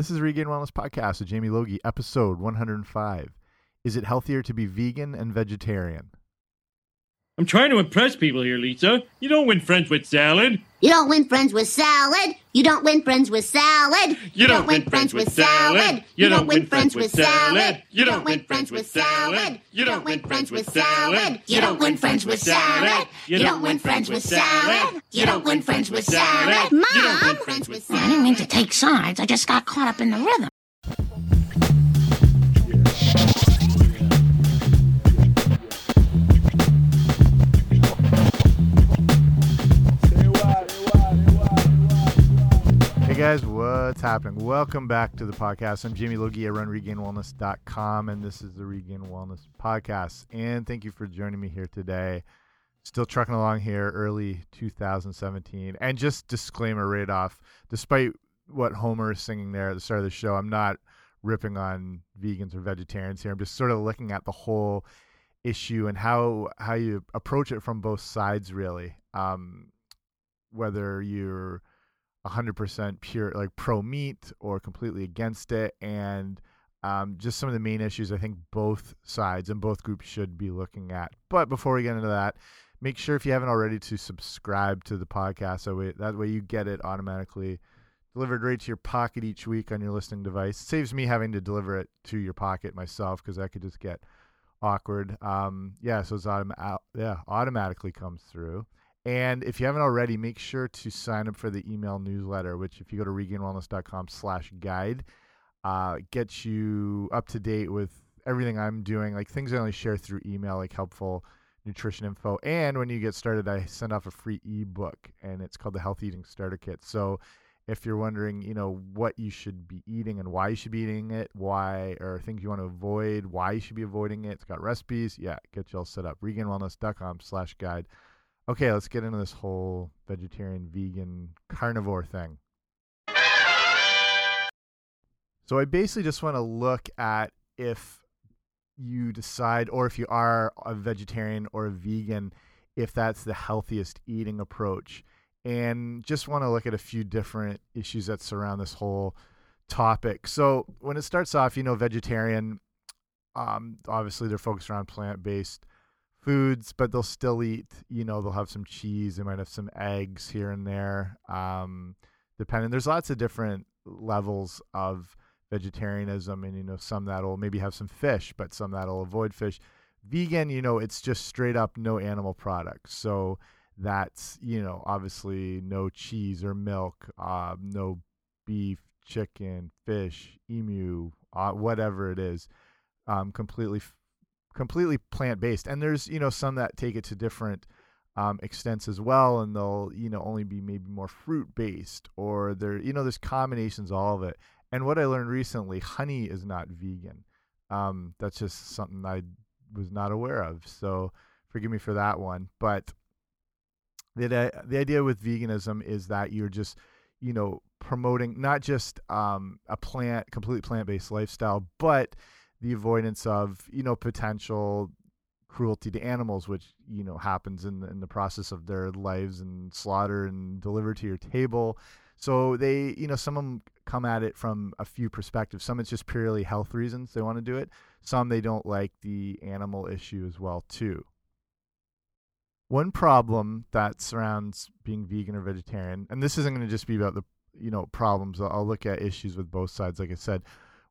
This is Regained Wellness Podcast with Jamie Logie, episode 105. Is it healthier to be vegan and vegetarian? I'm trying to impress people here, Lisa. You don't win friends with salad. You don't win friends with salad. You don't win friends with salad. You don't win friends with salad. You don't win friends with salad. You don't win friends with salad. You don't win friends with salad. You don't win friends with salad. You don't win friends with salad. You don't win friends with salad. You don't win Mom, I didn't mean to take sides. I just got caught up in the rhythm. Guys, what's happening? Welcome back to the podcast. I'm Jamie Logie. I run and this is the Regained Wellness Podcast. And thank you for joining me here today. Still trucking along here, early 2017. And just disclaimer right off, despite what Homer is singing there at the start of the show, I'm not ripping on vegans or vegetarians here. I'm just sort of looking at the whole issue and how how you approach it from both sides, really. Um, whether you're 100% pure like pro meat or completely against it and um, just some of the main issues i think both sides and both groups should be looking at. But before we get into that make sure if you haven't already to subscribe to the podcast so way, that way you get it automatically delivered right to your pocket each week on your listening device. It saves me having to deliver it to your pocket myself because that could just get awkward. Um, yeah so it's autom- yeah automatically comes through and if you haven't already, make sure to sign up for the email newsletter, which if you go to regainedwellness.com slash guide, uh, gets you up to date with everything I'm doing, like things I only share through email, like helpful nutrition info. And when you get started, I send off a free ebook and it's called the Health Eating Starter Kit. So if you're wondering, you know, what you should be eating and why you should be eating it, why or things you want to avoid, why you should be avoiding it, it's got recipes. Yeah, get you all set up. regainedwellness.com slash guide. Okay, let's get into this whole vegetarian, vegan, carnivore thing. So I basically just want to look at if you decide, or if you are a vegetarian or a vegan, if that's the healthiest eating approach. And just want to look at a few different issues that surround this whole topic. So when it starts off, you know, vegetarian, um, obviously they're focused around plant based foods, but they'll still eat, you know, they'll have some cheese, they might have some eggs here and there. Um, depending, there's lots of different levels of vegetarianism, and you know, some that'll maybe have some fish, but some that'll avoid fish. Vegan, you know, it's just straight up no animal products. So that's, you know, obviously no cheese or milk, uh, no beef, chicken, fish, emu, uh, whatever it is, um, completely completely plant based. And there's you know some that take it to different um, extents as well, and they'll you know only be maybe more fruit based, or there you know there's combinations all of it. And what I learned recently, honey is not vegan. Um, that's just something I was not aware of. So forgive me for that one. But the the idea with veganism is that you're just you know promoting not just um, a plant completely plant based lifestyle, but the avoidance of you know potential cruelty to animals, which you know happens in in the process of their lives and slaughter and delivered to your table. So they, you know, some of them come at it from a few perspectives. Some it's just purely health reasons they want to do it. Some they don't like the animal issue as well too. One problem that surrounds being vegan or vegetarian, and this isn't going to just be about the you know problems. I'll look at issues with both sides, like I said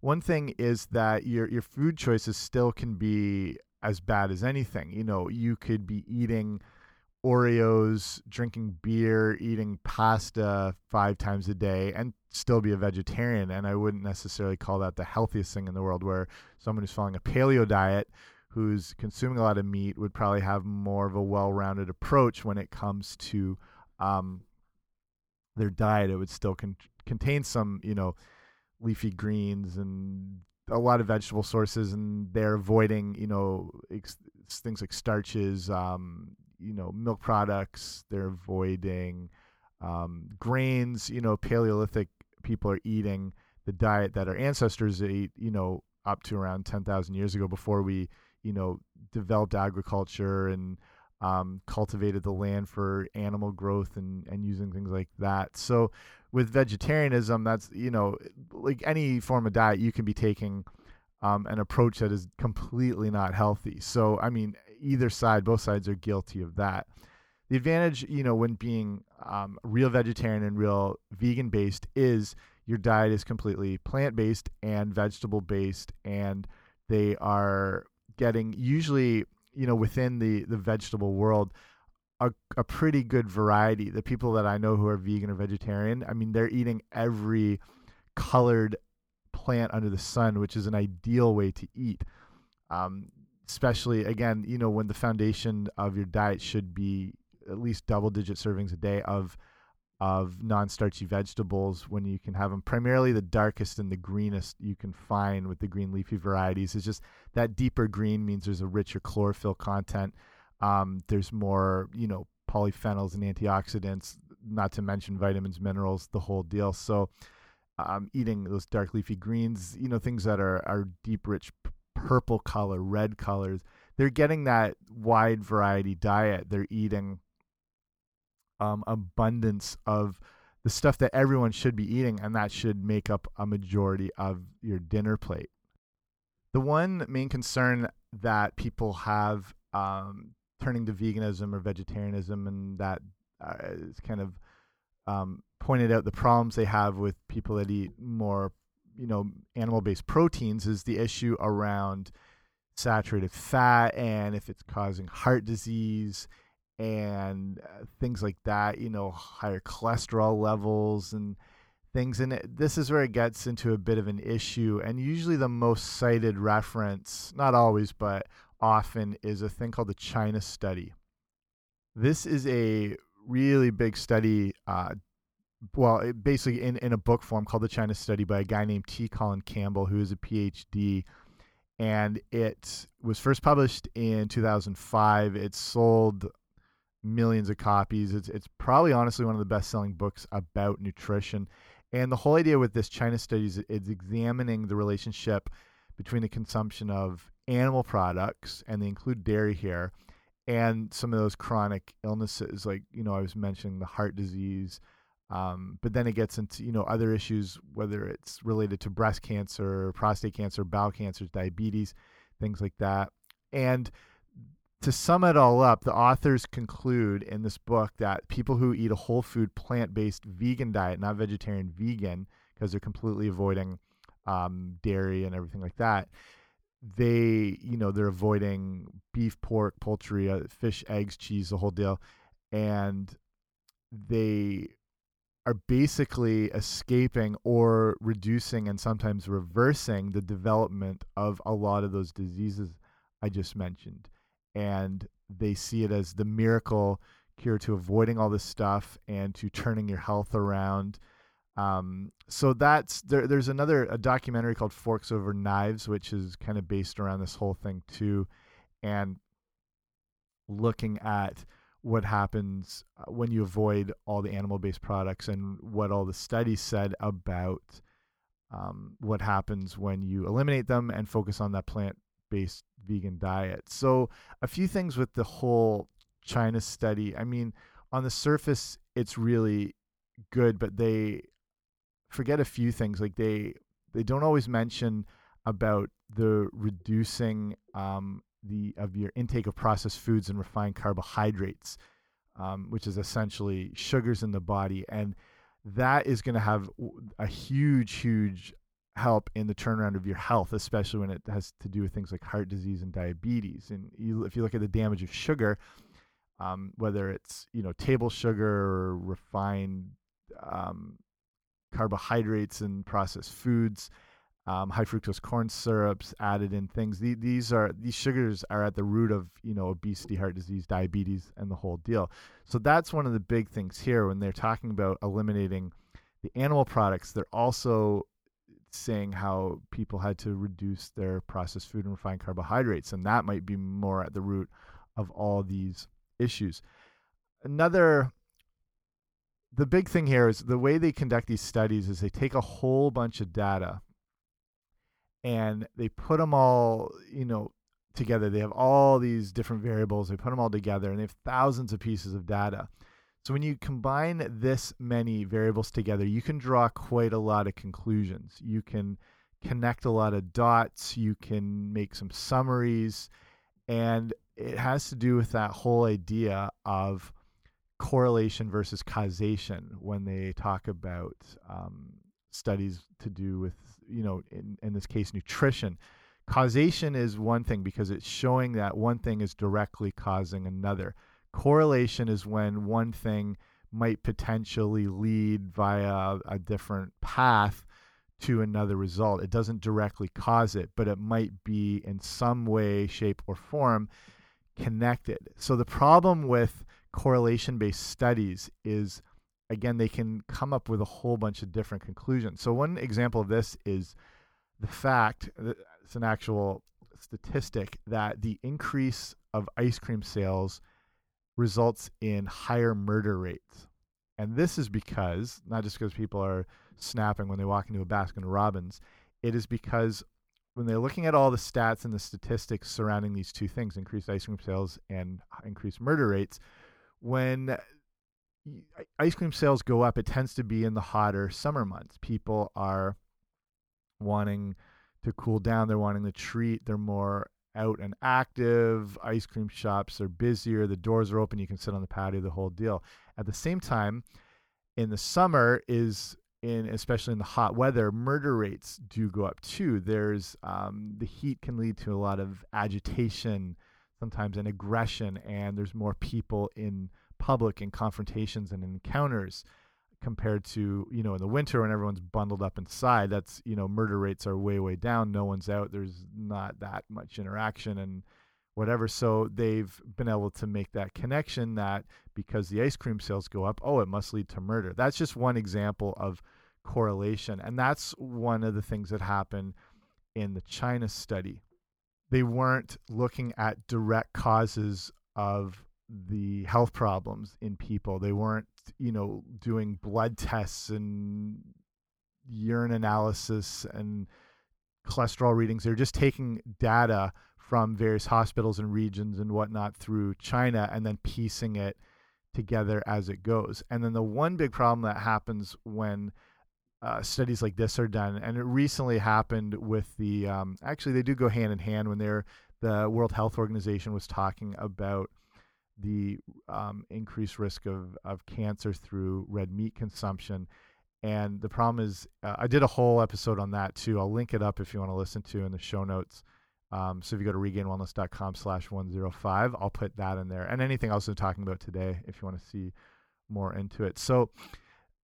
one thing is that your your food choices still can be as bad as anything. You know, you could be eating Oreos, drinking beer, eating pasta five times a day, and still be a vegetarian. And I wouldn't necessarily call that the healthiest thing in the world. Where someone who's following a paleo diet, who's consuming a lot of meat, would probably have more of a well-rounded approach when it comes to um, their diet. It would still con- contain some, you know leafy greens and a lot of vegetable sources and they're avoiding you know things like starches um, you know milk products. They're avoiding um, grains. You know paleolithic people are eating the diet that our ancestors ate you know up to around 10,000 years ago before we you know developed agriculture and um, cultivated the land for animal growth and, and using things like that. So with vegetarianism, that's you know, like any form of diet, you can be taking um, an approach that is completely not healthy. So I mean, either side, both sides are guilty of that. The advantage, you know, when being um, real vegetarian and real vegan based is your diet is completely plant based and vegetable based, and they are getting usually, you know, within the the vegetable world, a, a pretty good variety. The people that I know who are vegan or vegetarian, I mean, they're eating every colored plant under the sun, which is an ideal way to eat. Um, especially again, you know, when the foundation of your diet should be at least double digit servings a day of of non-starchy vegetables when you can have them primarily the darkest and the greenest you can find with the green leafy varieties it's just that deeper green means there's a richer chlorophyll content um, there's more you know polyphenols and antioxidants not to mention vitamins minerals the whole deal so um, eating those dark leafy greens you know things that are are deep rich purple color red colors they're getting that wide variety diet they're eating um, abundance of the stuff that everyone should be eating, and that should make up a majority of your dinner plate. The one main concern that people have um, turning to veganism or vegetarianism, and that uh, is kind of um, pointed out the problems they have with people that eat more, you know, animal-based proteins, is the issue around saturated fat and if it's causing heart disease and uh, things like that, you know, higher cholesterol levels and things. And it, this is where it gets into a bit of an issue. And usually the most cited reference, not always, but often, is a thing called the China study. This is a really big study. Uh, well, it basically in, in a book form called the China Study by a guy named T. Colin Campbell, who is a PhD and it was first published in 2005. It sold millions of copies. It's it's probably honestly one of the best selling books about nutrition. And the whole idea with this China studies is examining the relationship between the consumption of animal products, and they include dairy here, and some of those chronic illnesses, like you know I was mentioning the heart disease. Um, but then it gets into you know other issues, whether it's related to breast cancer, prostate cancer, bowel cancers, diabetes, things like that. And to sum it all up, the authors conclude in this book that people who eat a whole food, plant based vegan diet, not vegetarian, vegan, because they're completely avoiding um, dairy and everything like that, they, you know, they're avoiding beef, pork, poultry, uh, fish, eggs, cheese, the whole deal. And they are basically escaping or reducing and sometimes reversing the development of a lot of those diseases I just mentioned and they see it as the miracle cure to avoiding all this stuff and to turning your health around. Um, so that's there. There's another a documentary called Forks Over Knives, which is kind of based around this whole thing too, and looking at what happens uh, when you avoid all the animal-based products and what all the studies said about um, what happens when you eliminate them and focus on that plant based vegan diet. So, a few things with the whole China study. I mean, on the surface, it's really good, but they forget a few things. Like they they don't always mention about the reducing um, the of your intake of processed foods and refined carbohydrates, um, which is essentially sugars in the body, and that is going to have a huge, huge help in the turnaround of your health, especially when it has to do with things like heart disease and diabetes. And you, if you look at the damage of sugar, um, whether it's you know table sugar or refined um, carbohydrates and processed foods, um, high fructose corn syrups added in things. The, these are these sugars are at the root of you know obesity, heart disease, diabetes, and the whole deal. So that's one of the big things here when they're talking about eliminating the animal products. They're also saying how people had to reduce their processed food and refined carbohydrates, and that might be more at the root of all these issues. Another the big thing here is the way they conduct these studies is they take a whole bunch of data and they put them all, you know, together. They have all these different variables. They put them all together and they have thousands of pieces of data. So when you combine this many variables together, you can draw quite a lot of conclusions. You can connect a lot of dots, you can make some summaries, and it has to do with that whole idea of correlation versus causation when they talk about um, studies to do with, you know, in, in this case, nutrition. Causation is one thing because it's showing that one thing is directly causing another. Correlation is when one thing might potentially lead via a different path to another result. It doesn't directly cause it, but it might be in some way, shape, or form connected. So the problem with correlation based studies is again, they can come up with a whole bunch of different conclusions. So, one example of this is the fact that it's an actual statistic that the increase of ice cream sales results in higher murder rates. And this is because, not just because people are snapping when they walk into a Baskin Robbins, it is because when they're looking at all the stats and the statistics surrounding these two things, increased ice cream sales and increased murder rates, when ice cream sales go up, it tends to be in the hotter summer months. People are wanting to cool down, they're wanting to treat, they're more out and active. Ice cream shops are busier, the doors are open, you can sit on the patio, the whole deal. At the same time, in the summer is in especially in the hot weather, murder rates do go up too. There's um, the heat can lead to a lot of agitation, sometimes an aggression, and there's more people in public in confrontations and encounters compared to you know in the winter when everyone's bundled up inside that's you know murder rates are way way down no one's out there's not that much interaction and whatever. So they've been able to make that connection that because the ice cream sales go up oh it must lead to murder. That's just one example of correlation and that's one of the things that happened in the China study they weren't looking at direct causes of the health problems in people. They weren't, you know, doing blood tests and urine analysis and cholesterol readings. They're just taking data from various hospitals and regions and whatnot through China and then piecing it together as it goes. And then the one big problem that happens when uh, studies like this are done, and it recently happened with the um, actually they do go hand in hand when they're the World Health Organization was talking about the um, increased risk of, of cancer through red meat consumption. And the problem is, uh, I did a whole episode on that too. I'll link it up if you want to listen to in the show notes. Um, so if you go to regainedwellness.com slash 105, I'll put that in there. And anything else I'm talking about today if you want to see more into it. So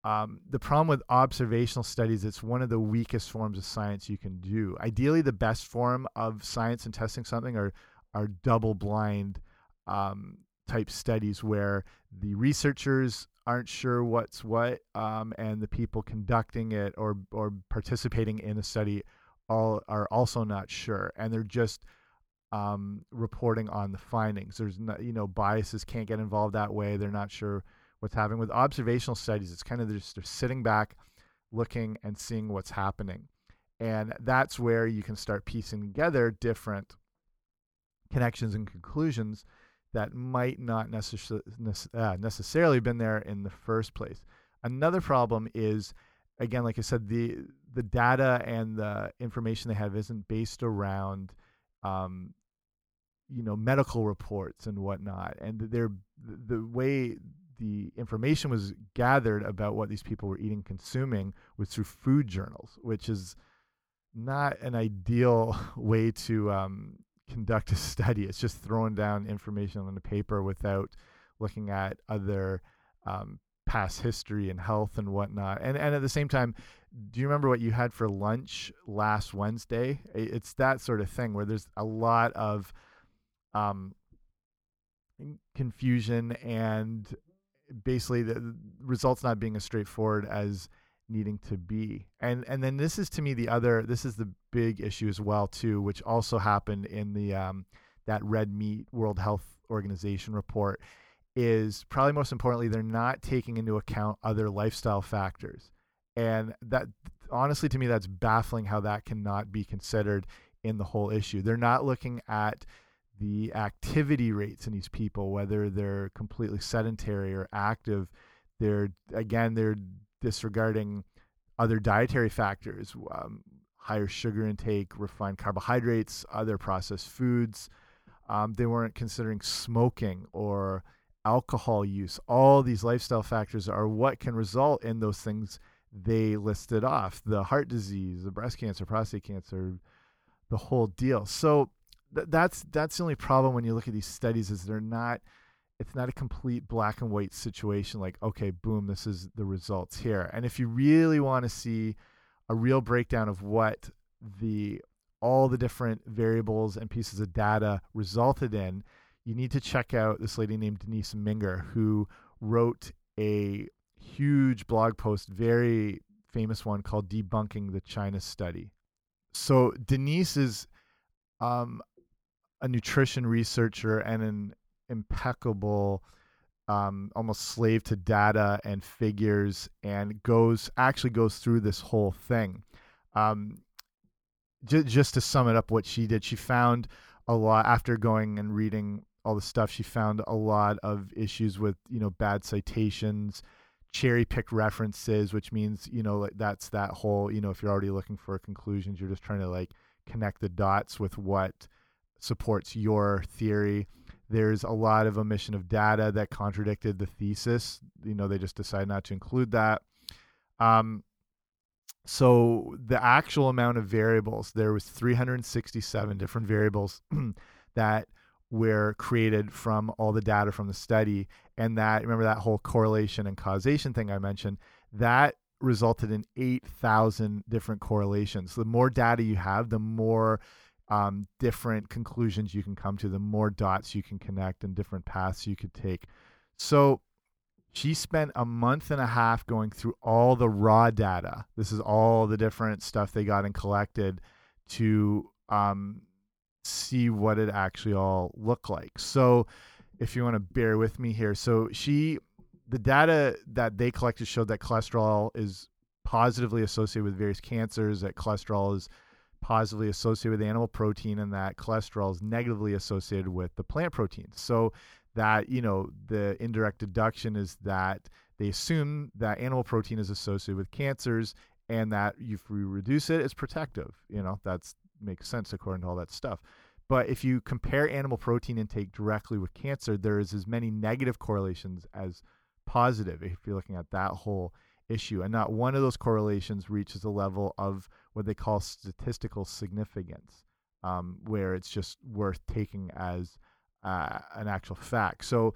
um, the problem with observational studies, it's one of the weakest forms of science you can do. Ideally, the best form of science and testing something are, are double blind um, type studies where the researchers aren't sure what's what, um, and the people conducting it or or participating in the study all are also not sure, and they're just um, reporting on the findings. There's you know, biases can't get involved that way. They're not sure what's happening with observational studies. It's kind of just they're sitting back, looking and seeing what's happening, and that's where you can start piecing together different connections and conclusions that might not necess uh, necessarily been there in the first place. Another problem is, again, like I said, the the data and the information they have isn't based around, um, you know, medical reports and whatnot, and they're the way the information was gathered about what these people were eating, consuming was through food journals, which is not an ideal way to um, conduct a study. It's just throwing down information on the paper without looking at other um, past history and health and whatnot. And and at the same time, do you remember what you had for lunch last Wednesday? It's that sort of thing where there's a lot of um, confusion and basically the results not being as straightforward as needing to be. And and then this is to me the other this is the big issue as well too, which also happened in the um, that red meat World Health Organization report is probably most importantly they're not taking into account other lifestyle factors. And that honestly to me that's baffling how that cannot be considered in the whole issue. They're not looking at the activity rates in these people, whether they're completely sedentary or active. They're again they're disregarding other dietary factors, um, higher sugar intake, refined carbohydrates, other processed foods. Um, they weren't considering smoking or alcohol use. All these lifestyle factors are what can result in those things they listed off the heart disease, the breast cancer, prostate cancer, the whole deal. So th that's that's the only problem when you look at these studies is they're not it's not a complete black and white situation like okay boom this is the results here. And if you really want to see a real breakdown of what the all the different variables and pieces of data resulted in you need to check out this lady named denise minger who wrote a huge blog post very famous one called debunking the china study. So denise is um, a nutrition researcher and an impeccable um, almost slave to data and figures and goes actually goes through this whole thing. Um, just to sum it up what she did she found a lot after going and reading all the stuff she found a lot of issues with you know bad citations cherry pick references which means you know like that's that whole you know if you're already looking for conclusions you're just trying to like connect the dots with what supports your theory. There's a lot of omission of data that contradicted the thesis. You know, they just decided not to include that. Um, so the actual amount of variables, there was 367 different variables that were created from all the data from the study. And that, remember that whole correlation and causation thing I mentioned, that resulted in 8,000 different correlations. The more data you have, the more um, different conclusions you can come to, the more dots you can connect and different paths you could take. So she spent a month and a half going through all the raw data. This is all the different stuff they got and collected to um, see what it actually all looked like. So if you want to bear with me here, so she, the data that they collected showed that cholesterol is positively associated with various cancers, that cholesterol is positively associated with animal protein and that cholesterol is negatively associated with the plant proteins. So that, you know, the indirect deduction is that they assume that animal protein is associated with cancers and that if you reduce it, it's protective. You know, that makes sense according to all that stuff. But if you compare animal protein intake directly with cancer, there is as many negative correlations as positive if you're looking at that whole issue. And not one of those correlations reaches a level of what they call statistical significance, um, where it's just worth taking as uh, an actual fact. So,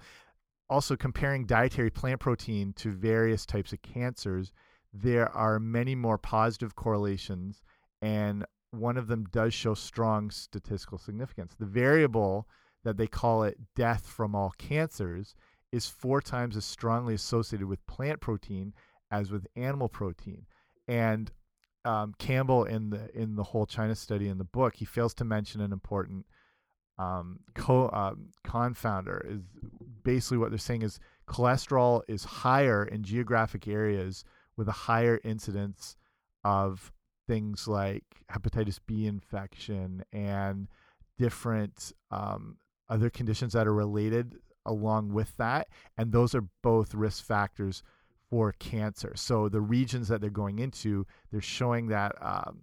also comparing dietary plant protein to various types of cancers, there are many more positive correlations, and one of them does show strong statistical significance. The variable that they call it death from all cancers is four times as strongly associated with plant protein as with animal protein. And um, Campbell in the in the whole China study in the book, he fails to mention an important um, co um, confounder. Is basically what they're saying is cholesterol is higher in geographic areas with a higher incidence of things like hepatitis B infection and different um, other conditions that are related along with that, and those are both risk factors for cancer. So the regions that they're going into, they're showing that um,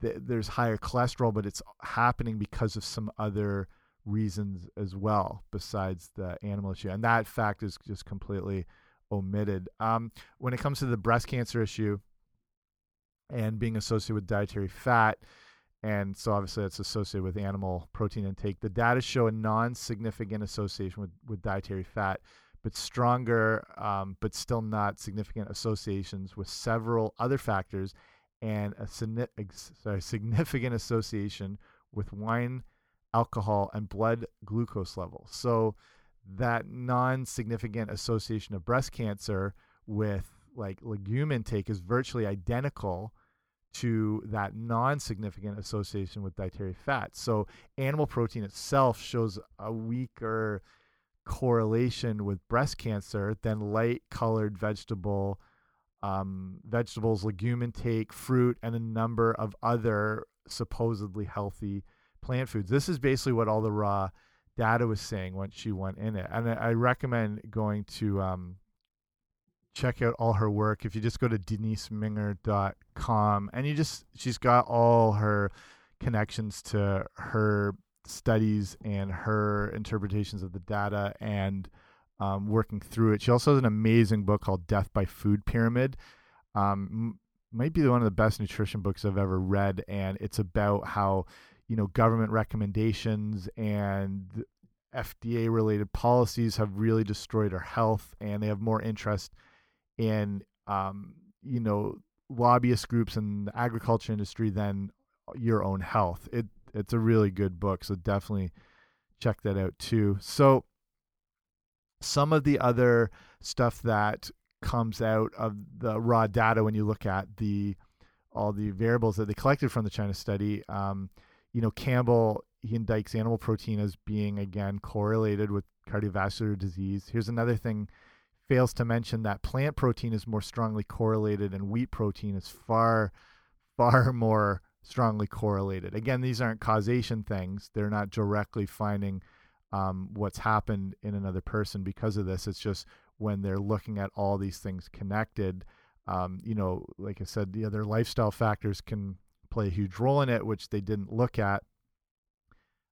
th there's higher cholesterol, but it's happening because of some other reasons as well besides the animal issue, and that fact is just completely omitted. Um, when it comes to the breast cancer issue and being associated with dietary fat, and so obviously it's associated with animal protein intake. The data show a non-significant association with, with dietary fat but stronger, um, but still not significant associations with several other factors and a significant association with wine, alcohol, and blood glucose levels. So that non-significant association of breast cancer with like legume intake is virtually identical to that non-significant association with dietary fat. So animal protein itself shows a weaker correlation with breast cancer than light colored vegetable um, vegetables, legume intake, fruit, and a number of other supposedly healthy plant foods. This is basically what all the raw data was saying once she went in it. And I, recommend going to um, check out all her work. If you just go to deniseminger.com and you just, she's got all her connections to her studies and her interpretations of the data and um, working through it. She also has an amazing book called Death by Food Pyramid. Um, might be one of the best nutrition books I've ever read, and it's about how you know government recommendations and FDA related policies have really destroyed our health, and they have more interest in um, you know lobbyist groups and the agriculture industry than your own health. It it's a really good book, so definitely check that out too. So some of the other stuff that comes out of the raw data when you look at the all the variables that they collected from the China study, um, you know, Campbell he indicts animal protein as being again correlated with cardiovascular disease. Here's another thing fails to mention that plant protein is more strongly correlated and wheat protein is far far more strongly correlated. Again, these aren't causation things. They're not directly finding um, what's happened in another person because of this. It's just when they're looking at all these things connected, um, you know, like I said, the other lifestyle factors can play a huge role in it, which they didn't look at.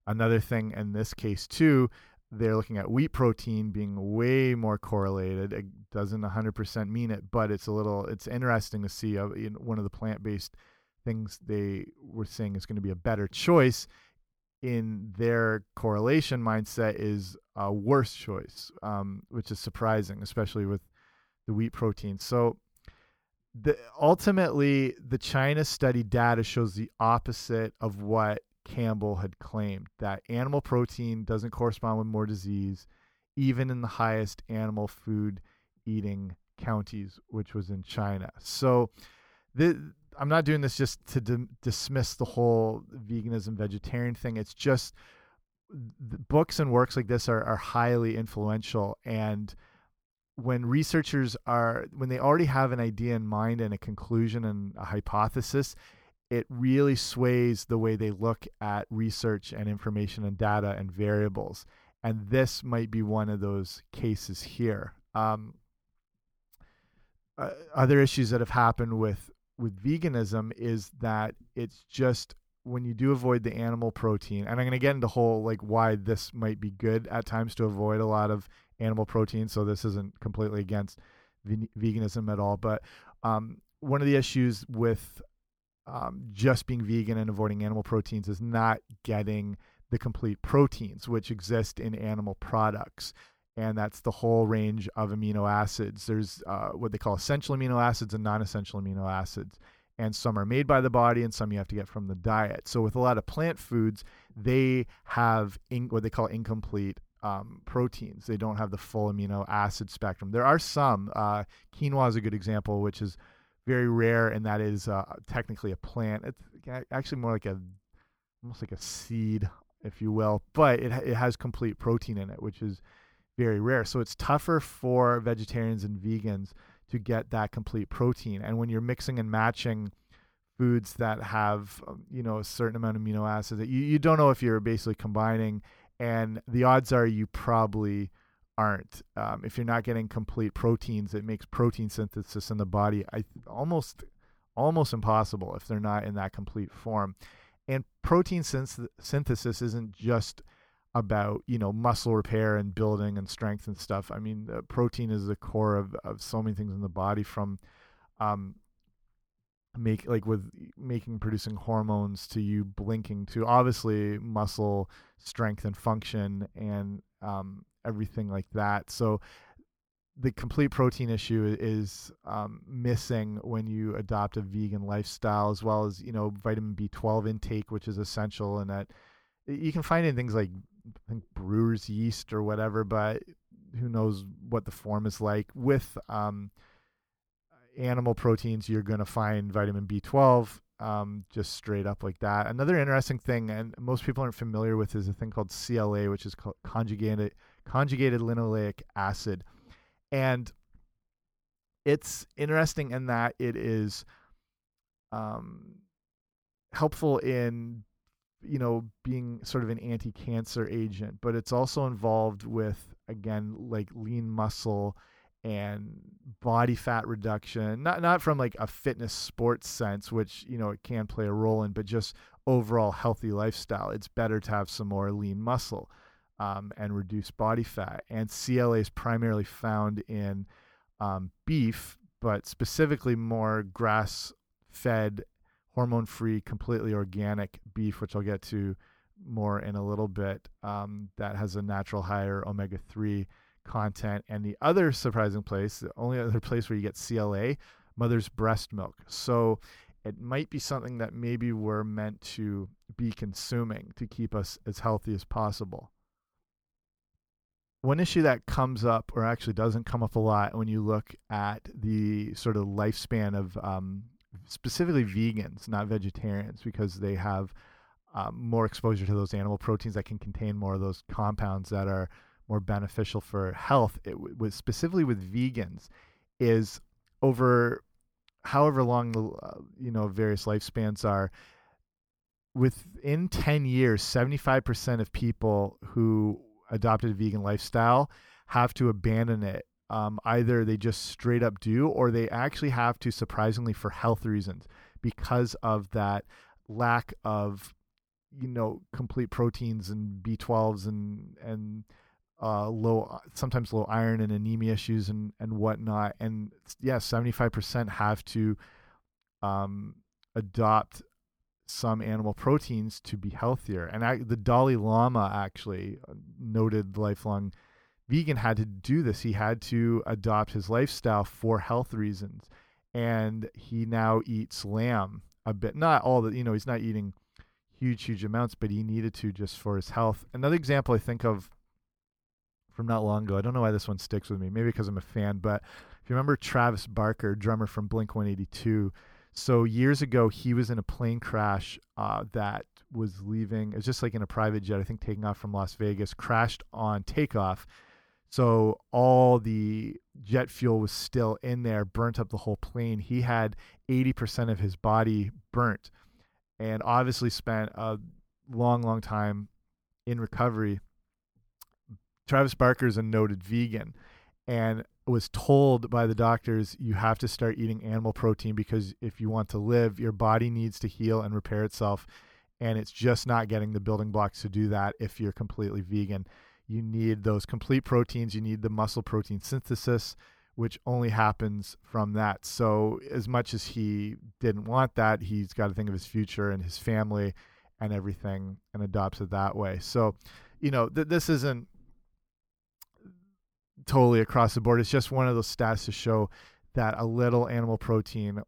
Another thing in this case, too, they're looking at wheat protein being way more correlated. It doesn't 100% mean it, but it's a little, it's interesting to see uh, in one of the plant based things they were saying is going to be a better choice in their correlation mindset is a worse choice, um, which is surprising, especially with the wheat protein. So, the, ultimately, the China study data shows the opposite of what Campbell had claimed that animal protein doesn't correspond with more disease, even in the highest animal food eating counties, which was in China. So, the I'm not doing this just to dismiss the whole veganism vegetarian thing. It's just books and works like this are, are highly influential. And when researchers are when they already have an idea in mind and a conclusion and a hypothesis it really sways the way they look at research and information and data and variables. And this might be one of those cases here. Um, uh, other issues that have happened with with veganism is that it's just when you do avoid the animal protein, and I'm going to get into the whole like why this might be good at times to avoid a lot of animal protein. So this isn't completely against veganism at all, but um, one of the issues with um, just being vegan and avoiding animal proteins is not getting the complete proteins which exist in animal products and that's the whole range of amino acids. There's uh, what they call essential amino acids and non essential amino acids. And some are made by the body, and some you have to get from the diet. So, with a lot of plant foods, they have what they call incomplete um, proteins. They don't have the full amino acid spectrum. There are some. Uh, quinoa is a good example, which is very rare, and that is uh, technically a plant. It's actually more like a almost like a seed, if you will, but it it has complete protein in it, which is very rare. So it's tougher for vegetarians and vegans to get that complete protein. And when you're mixing and matching foods that have um, you know a certain amount of amino acids that you, you don't know if you're basically combining and the odds are you probably aren't um, if you're not getting complete proteins it makes protein synthesis in the body I, almost almost impossible if they're not in that complete form and protein synthesis isn't just about you know muscle repair and building and strength and stuff. I mean, protein is the core of of so many things in the body from um make like with making producing hormones to you blinking to obviously muscle strength and function and um everything like that. So the complete protein issue is um, missing when you adopt a vegan lifestyle, as well as you know vitamin B12 intake, which is essential, and that you can find in things like I think brewer's yeast or whatever, but who knows what the form is like. With um, animal proteins, you're going to find vitamin B12 um, just straight up like that. Another interesting thing, and most people aren't familiar with, is a thing called CLA, which is called conjugated conjugated linoleic acid, and it's interesting in that it is um, helpful in you know, being sort of an anti-cancer agent, but it's also involved with again like lean muscle and body fat reduction. Not not from like a fitness sports sense, which you know it can play a role in, but just overall healthy lifestyle. It's better to have some more lean muscle um, and reduce body fat. And CLA is primarily found in um, beef, but specifically more grass-fed hormone free, completely organic beef, which I'll get to more in a little bit, um, that has a natural higher omega 3 content. And the other surprising place, the only other place where you get CLA, mother's breast milk. So it might be something that maybe we're meant to be consuming to keep us as healthy as possible. One issue that comes up, or actually doesn't come up a lot, when you look at the sort of lifespan of um, specifically vegans, not vegetarians, because they have um, more exposure to those animal proteins that can contain more of those compounds that are more beneficial for health. It was specifically with vegans is over however long the uh, you know various lifespans are within 10 years 75% of people who adopted a vegan lifestyle have to abandon it um, either they just straight up do or they actually have to surprisingly for health reasons because of that lack of you know complete proteins and b12s and and uh, low sometimes low iron and anemia issues and and whatnot. And yeah 75% have to um, adopt some animal proteins to be healthier. And I, the dalai lama actually uh, noted lifelong vegan had to do this. He had to adopt his lifestyle for health reasons. And he now eats lamb a bit. Not all the, you know, he's not eating huge, huge amounts, but he needed to just for his health. Another example I think of from not long ago, I don't know why this one sticks with me, maybe because I'm a fan, but if you remember Travis Barker, drummer from Blink 182, so years ago, he was in a plane crash uh, that was leaving, it was just like in a private jet, I think taking off from Las Vegas, crashed on takeoff so all the jet fuel was still in there, burnt up the whole plane. He had 80% of his body burnt and obviously spent a long, long time in recovery. Travis Barker is a noted vegan and was told by the doctors you have to start eating animal protein because if you want to live, your body needs to heal and repair itself. And it's just not getting the building blocks to do that if you're completely vegan you need those complete proteins, you need the muscle protein synthesis, which only happens from that. So, as much as he didn't want that, he's got to think of his future and his family and everything and adopts it that way. So, you know, th this isn't totally across the board. It's just one of those stats to show that a little animal protein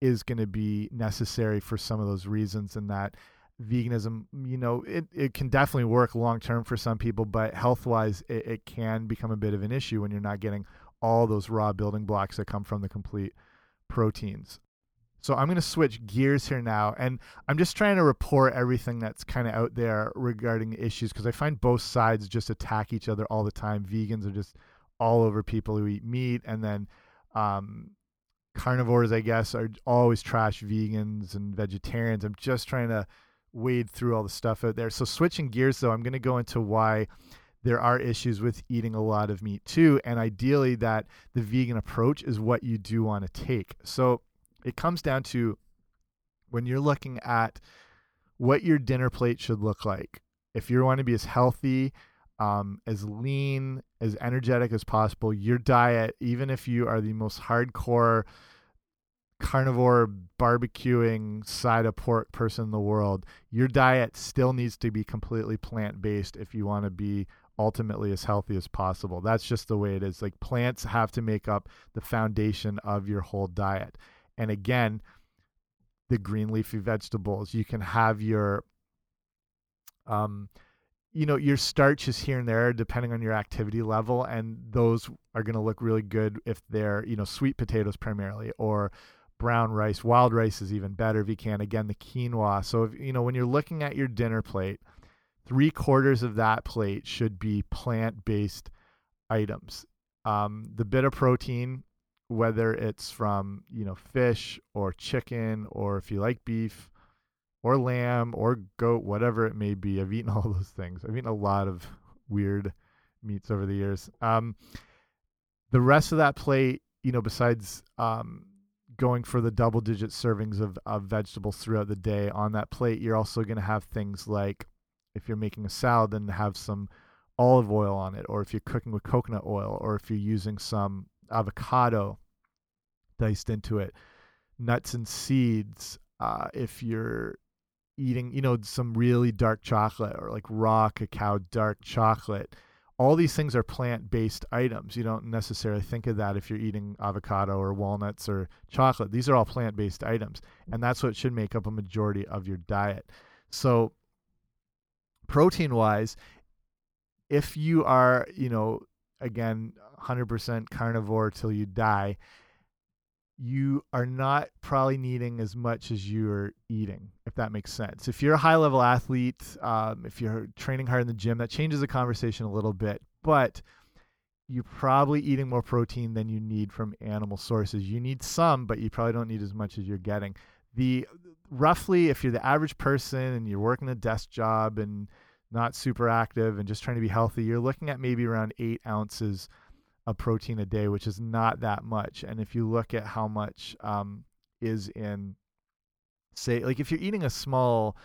is going to be necessary for some of those reasons and that veganism you know it, it can definitely work long term for some people but health wise it, it can become a bit of an issue when you're not getting all those raw building blocks that come from the complete proteins. So i'm going to switch gears here now and i'm just trying to report everything that's kind of out there regarding issues because i find both sides just attack each other all the time. Vegans are just all over people who eat meat and then um, carnivores i guess are always trash vegans and vegetarians. I'm just trying to wade through all the stuff out there. So switching gears though, I'm going to go into why there are issues with eating a lot of meat too and ideally that the vegan approach is what you do want to take. So it comes down to when you're looking at what your dinner plate should look like. If you want to be as healthy, um, as lean, as energetic as possible, your diet, even if you are the most hardcore carnivore barbecuing side of pork person in the world, your diet still needs to be completely plant based if you want to be ultimately as healthy as possible. That's just the way it is. Like plants have to make up the foundation of your whole diet. And again, the green leafy vegetables, you can have your um you know your starches here and there depending on your activity level and those are going to look really good if they're you know sweet potatoes primarily or brown rice. Wild rice is even better if you can. Again, the quinoa. So, if, you know, when you're looking at your dinner plate, three quarters of that plate should be plant based items. Um, the bit of protein, whether it's from, you know, fish or chicken, or if you like beef or lamb or goat, whatever it may be. I've eaten all those things. I've eaten a lot of weird meats over the years. Um, the rest of that plate, you know, besides um, going for the double digit servings of, of vegetables throughout the day on that plate, you're also going to have things like if you're making a salad, then have some olive oil on it, or if you're cooking with coconut oil, or if you're using some avocado diced into it, nuts and seeds. Uh, if you're eating, you know, some really dark chocolate or like raw cacao dark chocolate, all these things are plant based items. You don't necessarily think of that if you're eating avocado or walnuts or chocolate. These are all plant based items, and that's what should make up a majority of your diet. So, protein wise, if you are, you know, again, 100% carnivore till you die, you are not probably needing as much as you're eating, if that makes sense. If you're a high level athlete, um, if you're training hard in the gym, that changes the conversation a little bit. But you're probably eating more protein than you need from animal sources. You need some, but you probably don't need as much as you're getting. The roughly, if you're the average person and you're working a desk job and not super active and just trying to be healthy, you're looking at maybe around eight ounces of protein a day, which is not that much. And if you look at how much um, is in, say, like if you're eating a small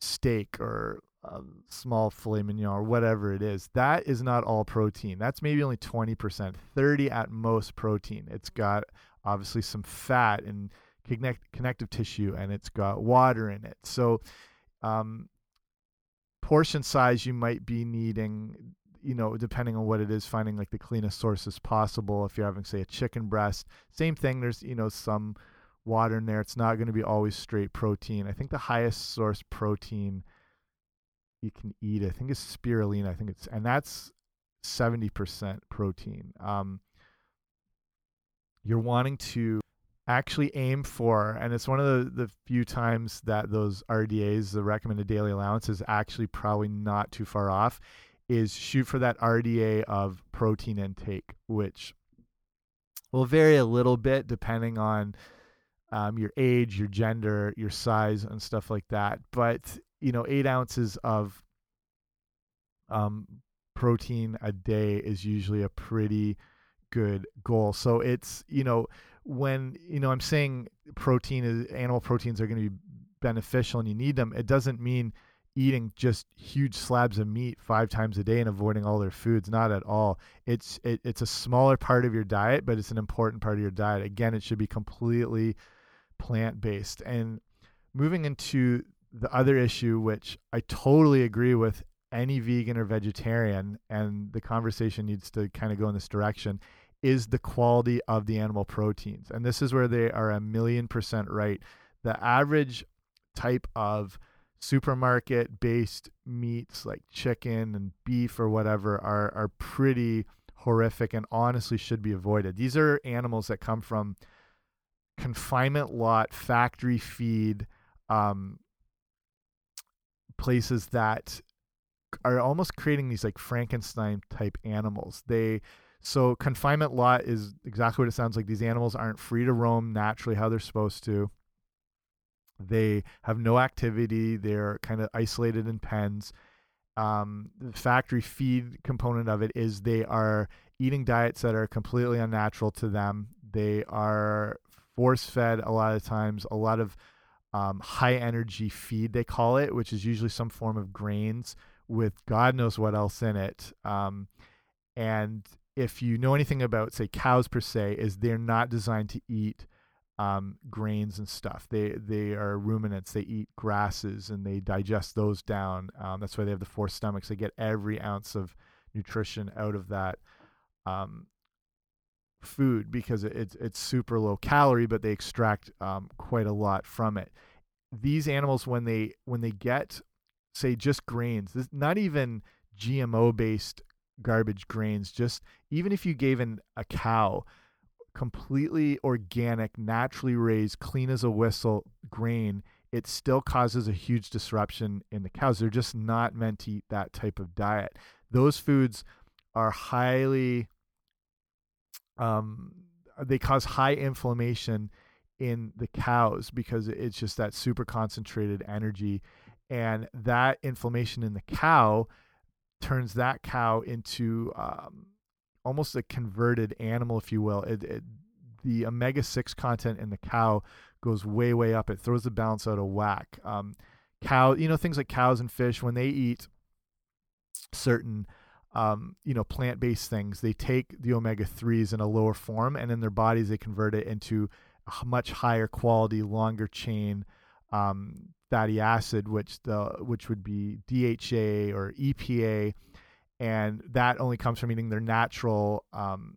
steak or a small filet mignon or whatever it is, that is not all protein. That's maybe only 20%, 30 at most protein. It's got obviously some fat and connect, connective tissue and it's got water in it. So, um, portion size you might be needing you know depending on what it is finding like the cleanest sources possible. If you're having say a chicken breast same thing. There's you know some water in there. It's not going to be always straight protein. I think the highest source protein you can eat i think is spirulina. I think it's and that's 70% protein. Um, you're wanting to actually aim for, and it's one of the, the few times that those RDAs, the recommended daily allowance, is actually probably not too far off, is shoot for that RDA of protein intake, which will vary a little bit depending on um, your age, your gender, your size, and stuff like that. But you know, eight ounces of um, protein a day is usually a pretty good goal. So it's you know when you know I'm saying protein is animal proteins are going to be beneficial and you need them, it doesn't mean eating just huge slabs of meat five times a day and avoiding all their foods. Not at all. It's it, it's a smaller part of your diet, but it's an important part of your diet. Again, it should be completely plant based. And moving into the other issue, which I totally agree with any vegan or vegetarian, and the conversation needs to kind of go in this direction, is the quality of the animal proteins. And this is where they are a million percent right. The average type of supermarket based meats like chicken and beef or whatever are are pretty horrific and honestly should be avoided. These are animals that come from confinement lot, factory feed, um, places that are almost creating these like Frankenstein type animals. They so confinement lot is exactly what it sounds like. These animals aren't free to roam naturally how they're supposed to. They have no activity. They're kind of isolated in pens. Um, the factory feed component of it is they are eating diets that are completely unnatural to them. They are force fed a lot of times. A lot of um, high energy feed they call it, which is usually some form of grains with God knows what else in it. Um, and if you know anything about say cows per se is they're not designed to eat um, grains and stuff. They they are ruminants. They eat grasses and they digest those down. Um, that's why they have the four stomachs. They get every ounce of nutrition out of that um, food because it's it's super low calorie but they extract um, quite a lot from it. These animals when they when they get say just grains this, not even gmo based garbage grains just even if you gave an, a cow completely organic naturally raised clean as a whistle grain it still causes a huge disruption in the cows. They're just not meant to eat that type of diet. Those foods are highly um, they cause high inflammation in the cows because it's just that super concentrated energy. And that inflammation in the cow turns that cow into um, almost a converted animal if you will. It, it, the omega-6 content in the cow goes way way up. It throws the balance out of whack. Um, cow you know things like cows and fish when they eat certain um, you know plant-based things they take the omega-3s in a lower form and in their bodies they convert it into a much higher quality longer chain um, fatty acid which the which would be DHA or EPA and that only comes from eating their natural um,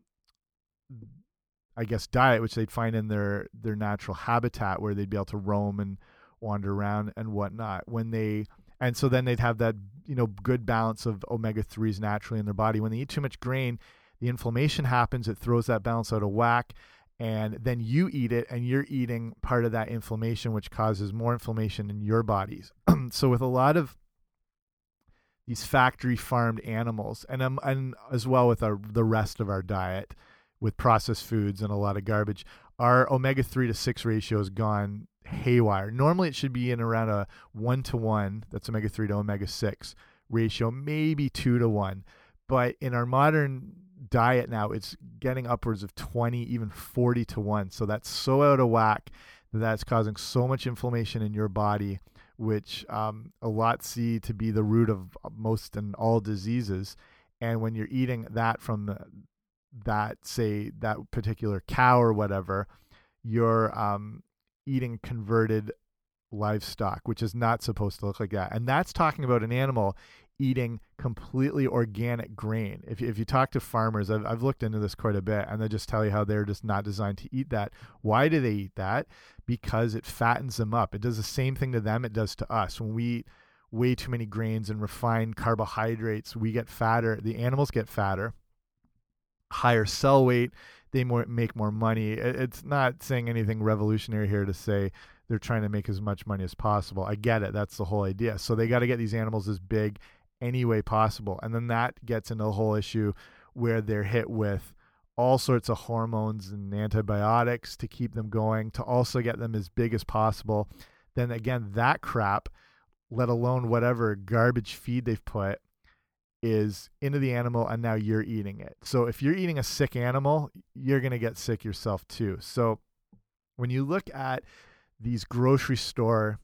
I guess diet which they'd find in their their natural habitat where they'd be able to roam and wander around and whatnot. When they and so then they'd have that you know good balance of omega 3s naturally in their body. When they eat too much grain the inflammation happens it throws that balance out of whack and then you eat it and you're eating part of that inflammation which causes more inflammation in your bodies. So with a lot of these factory farmed animals and um, and as well with our the rest of our diet with processed foods and a lot of garbage our omega 3 to 6 ratio has gone haywire. Normally, it should be in around a one to one. That's omega three to omega six ratio, maybe two to one. But in our modern diet now, it's getting upwards of 20, even 40 to one. So that's so out of whack that that's causing so much inflammation in your body, which um, a lot see to be the root of most and all diseases. And when you're eating that from that, say, that particular cow or whatever, you're um, eating converted livestock, which is not supposed to look like that. And that's talking about an animal eating completely organic grain. If you, if you talk to farmers, I've, I've looked into this quite a bit, and they just tell you how they're just not designed to eat that. Why do they eat that? Because it fattens them up. It does the same thing to them it does to us. When we eat way too many grains and refined carbohydrates, we get fatter. The animals get fatter, higher sell weight, they more make more money. It's not saying anything revolutionary here to say they're trying to make as much money as possible. I get it. That's the whole idea. So they got to get these animals as big any way possible. And then that gets into a whole issue where they're hit with all sorts of hormones and antibiotics to keep them going, to also get them as big as possible. Then again, that crap, let alone whatever garbage feed they've put, is into the animal and now you're eating it. So if you're eating a sick animal, you're going to get sick yourself too. So when you look at these grocery store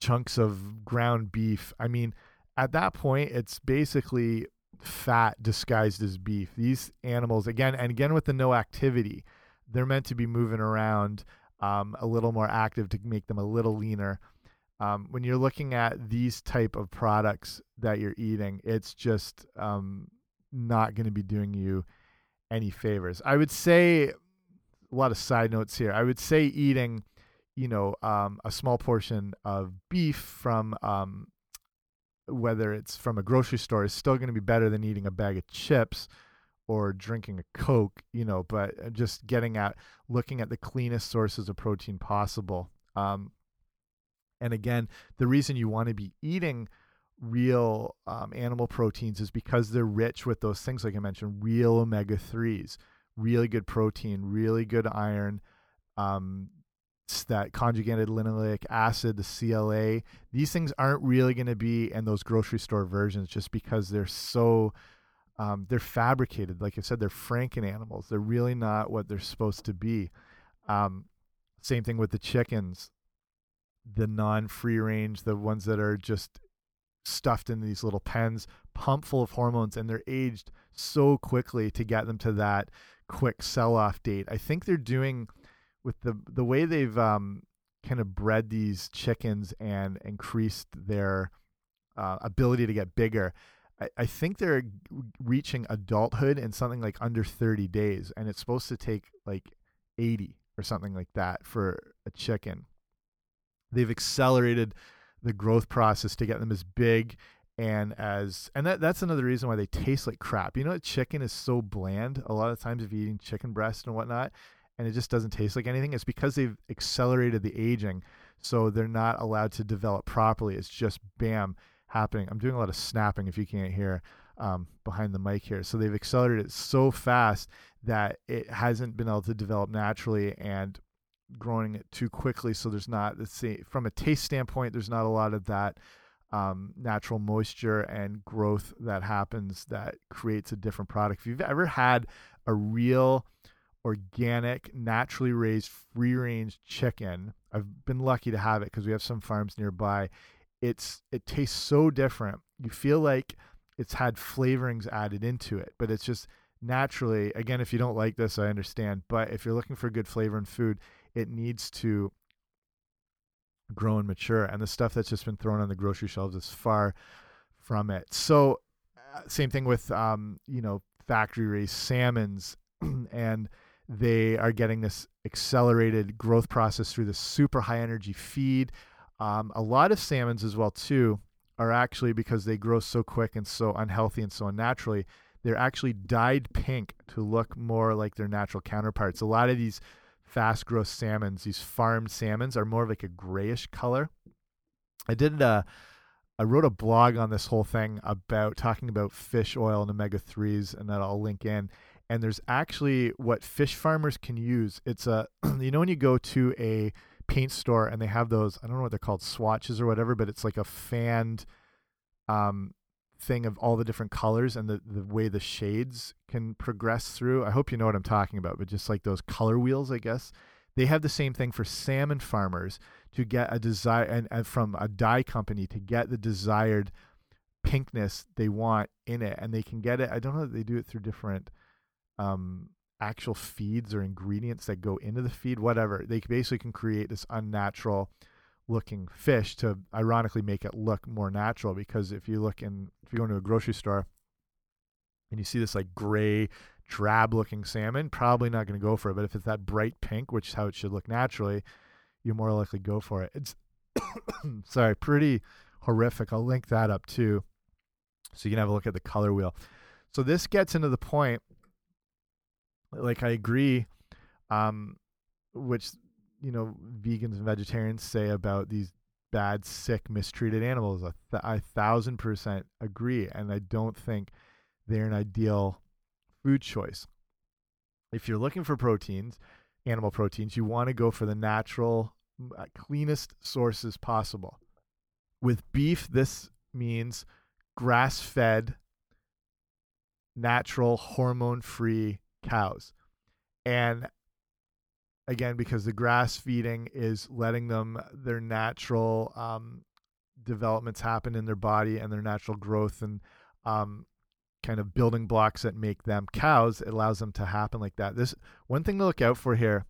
chunks of ground beef, I mean, at that point, it's basically fat disguised as beef. These animals, again, and again with the no activity, they're meant to be moving around um, a little more active to make them a little leaner um, when you're looking at these type of products that you're eating, it's just um, not going to be doing you any favors. I would say a lot of side notes here. I would say eating, you know, um, a small portion of beef from um, whether it's from a grocery store is still going to be better than eating a bag of chips or drinking a coke you know but uh, just getting at looking at the cleanest sources of protein possible um, and again, the reason you want to be eating real um, animal proteins is because they're rich with those things, like I mentioned, real omega 3s, really good protein, really good iron, um, that conjugated linoleic acid, the CLA. These things aren't really going to be in those grocery store versions just because they're so. Um, they're fabricated. Like I said, they're Franken animals. They're really not what they're supposed to be. Um, same thing with the chickens the non free range, the ones that are just stuffed in these little pens, pumped full of hormones, and they're aged so quickly to get them to that quick sell off date. I think they're doing with the the way they've um, kind of bred these chickens and increased their uh, ability to get bigger. I, I think they're reaching adulthood in something like under 30 days, and it's supposed to take like 80 or something like that for a chicken they've accelerated the growth process to get them as big and as and that that's another reason why they taste like crap. You know, chicken is so bland. A lot of times, if you're eating chicken breast and whatnot, and it just doesn't taste like anything, it's because they've accelerated the aging, so they're not allowed to develop properly. It's just bam happening. I'm doing a lot of snapping if you can't hear um, behind the mic here. So they've accelerated it so fast that it hasn't been able to develop naturally, and growing it too quickly. So there's not let's see from a taste standpoint, there's not a lot of that um, natural moisture and growth that happens that creates a different product. If you've ever had a real organic, naturally raised, free range chicken, I've been lucky to have it because we have some farms nearby. It's it tastes so different. You feel like it's had flavorings added into it, but it's just naturally again if you don't like this i understand but if you're looking for good flavor in food it needs to grow and mature and the stuff that's just been thrown on the grocery shelves is far from it so uh, same thing with um, you know factory raised salmons and they are getting this accelerated growth process through this super high energy feed um, a lot of salmons as well too are actually because they grow so quick and so unhealthy and so unnaturally they're actually dyed pink to look more like their natural counterparts a lot of these fast growth salmons, these farmed salmons, are more of like a grayish color. I did a, uh, I wrote a blog on this whole thing about talking about fish oil and omega threes, and that I'll link in. And there's actually what fish farmers can use. It's a you know when you go to a paint store and they have those I don't know what they're called swatches or whatever, but it's like a fanned um thing of all the different colors and the, the way the shades can progress through. I hope you know what I'm talking about, but just like those color wheels, I guess. They have the same thing for salmon farmers to get a desire and, and from a dye company to get the desired pinkness they want in it. And they can get it. I don't know that they do it through different um, actual feeds or ingredients that go into the feed, whatever. They basically can create this unnatural looking fish to ironically make it look more natural because if you look in if you go into a grocery store and you see this like gray drab looking salmon probably not going to go for it but if it's that bright pink which is how it should look naturally you're more likely to go for it it's sorry pretty horrific i'll link that up too so you can have a look at the color wheel so this gets into the point like i agree um which you know vegans and vegetarians say about these bad, sick, mistreated animals. A, th a thousand percent agree, and I don't think they're an ideal food choice. If you're looking for proteins, animal proteins, you want to go for the natural, uh, cleanest sources possible. With beef, this means grass fed, natural, hormone free cows. And again because the grass feeding is letting them their natural um, developments happen in their body and their natural growth and um, kind of building blocks that make them cows it allows them to happen like that this one thing to look out for here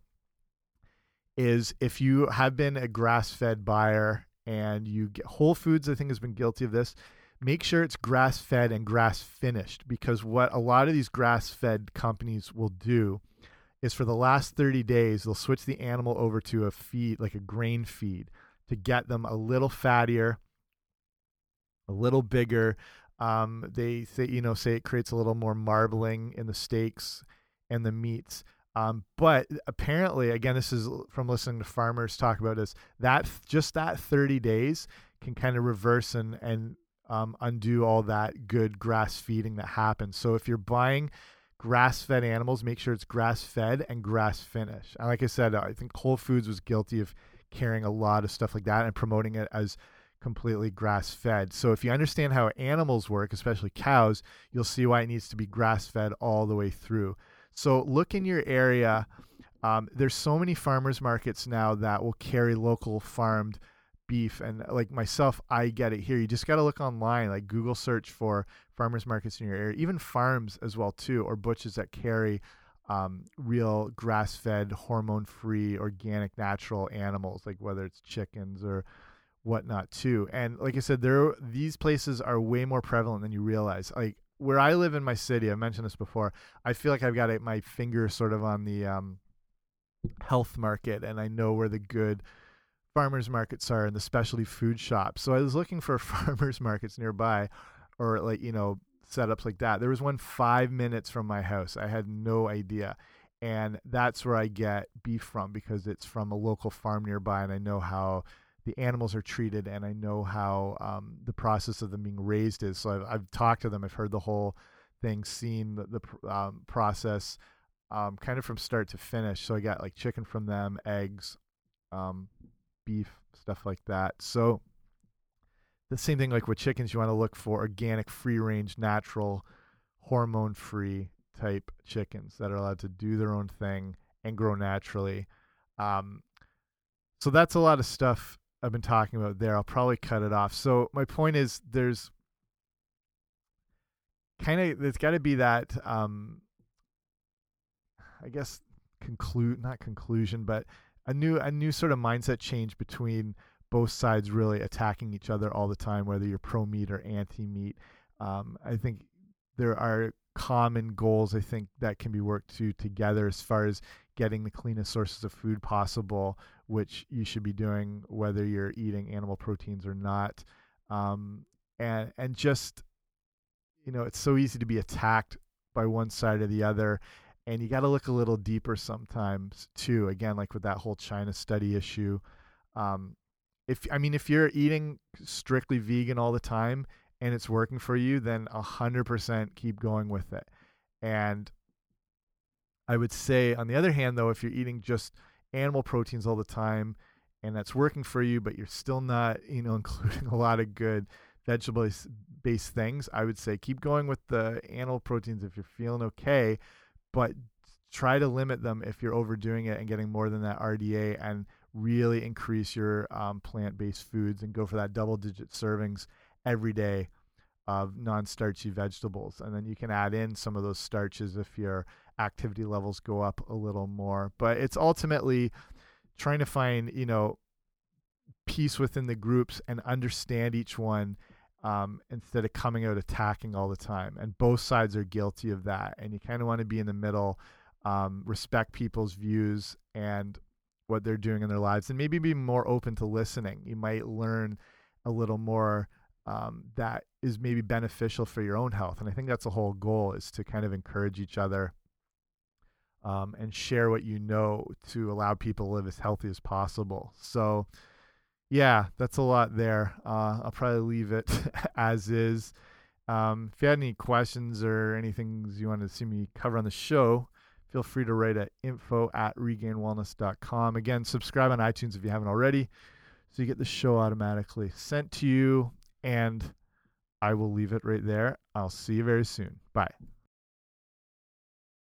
is if you have been a grass-fed buyer and you get whole foods i think has been guilty of this make sure it's grass-fed and grass finished because what a lot of these grass-fed companies will do is for the last 30 days, they'll switch the animal over to a feed, like a grain feed, to get them a little fattier, a little bigger. Um, they say, you know, say it creates a little more marbling in the steaks and the meats. Um, but apparently, again, this is from listening to farmers talk about this. That just that 30 days can kind of reverse and and um, undo all that good grass feeding that happens. So if you're buying grass fed animals, make sure it's grass fed and grass finished. And like I said, I think Whole Foods was guilty of carrying a lot of stuff like that and promoting it as completely grass fed. So if you understand how animals work, especially cows, you'll see why it needs to be grass fed all the way through. So look in your area. Um, there's so many farmers markets now that will carry local farmed beef and like myself i get it here. You just got to look online like google search for farmers markets in your area even farms as well too or butchers that carry um, real grass-fed hormone-free organic natural animals like whether it's chickens or whatnot too. And like i said there these places are way more prevalent than you realize. Like where i live in my city i mentioned this before i feel like i've got my finger sort of on the um, health market and i know where the good farmers markets are and the specialty food shops. So I was looking for farmers markets nearby or like, you know, setups like that. There was one five minutes from my house. I had no idea. And that's where I get beef from because it's from a local farm nearby and I know how the animals are treated and I know how um, the process of them being raised is. So I've, I've, talked to them, I've heard the whole thing, seen the, the um, process um, kind of from start to finish. So I got like chicken from them, eggs, um, beef, stuff like that. So the same thing like with chickens, you want to look for organic, free range, natural, hormone free type chickens that are allowed to do their own thing and grow naturally. Um, so that's a lot of stuff I've been talking about there. I'll probably cut it off. So my point is there's kind of there's got to be that um I guess conclude not conclusion but a new a new sort of mindset change between both sides really attacking each other all the time whether you're pro meat or anti meat um, I think there are common goals I think that can be worked to together as far as getting the cleanest sources of food possible, which you should be doing whether you're eating animal proteins or not. Um, and and just you know, it's so easy to be attacked by one side or the other, and you got to look a little deeper sometimes too. Again, like with that whole China study issue. Um, if I mean, if you're eating strictly vegan all the time and it's working for you, then a hundred percent keep going with it. And I would say, on the other hand, though, if you're eating just animal proteins all the time and that's working for you, but you're still not, you know, including a lot of good vegetable based things, I would say keep going with the animal proteins if you're feeling okay, but try to limit them if you're overdoing it and getting more than that RDA and really increase your um, plant based foods and go for that double digit servings every day of non starchy vegetables. And then you can add in some of those starches if your activity levels go up a little more. But it's ultimately trying to find, you know, peace within the groups and understand each one um, instead of coming out attacking all the time. And both sides are guilty of that. And you kind of want to be in the middle, um, respect people's views and what they're doing in their lives, and maybe be more open to listening. You might learn a little more um, that is maybe beneficial for your own health. And I think that's the whole goal is to kind of encourage each other um, and share what you know to allow people to live as healthy as possible. So, yeah, that's a lot there. Uh, I'll probably leave it as is. Um, if you had any questions or anything you want to see me cover on the show, feel free to write at info at regainedwellness.com. Again, subscribe on iTunes if you haven't already so you get the show automatically sent to you. And I will leave it right there. I'll see you very soon. Bye.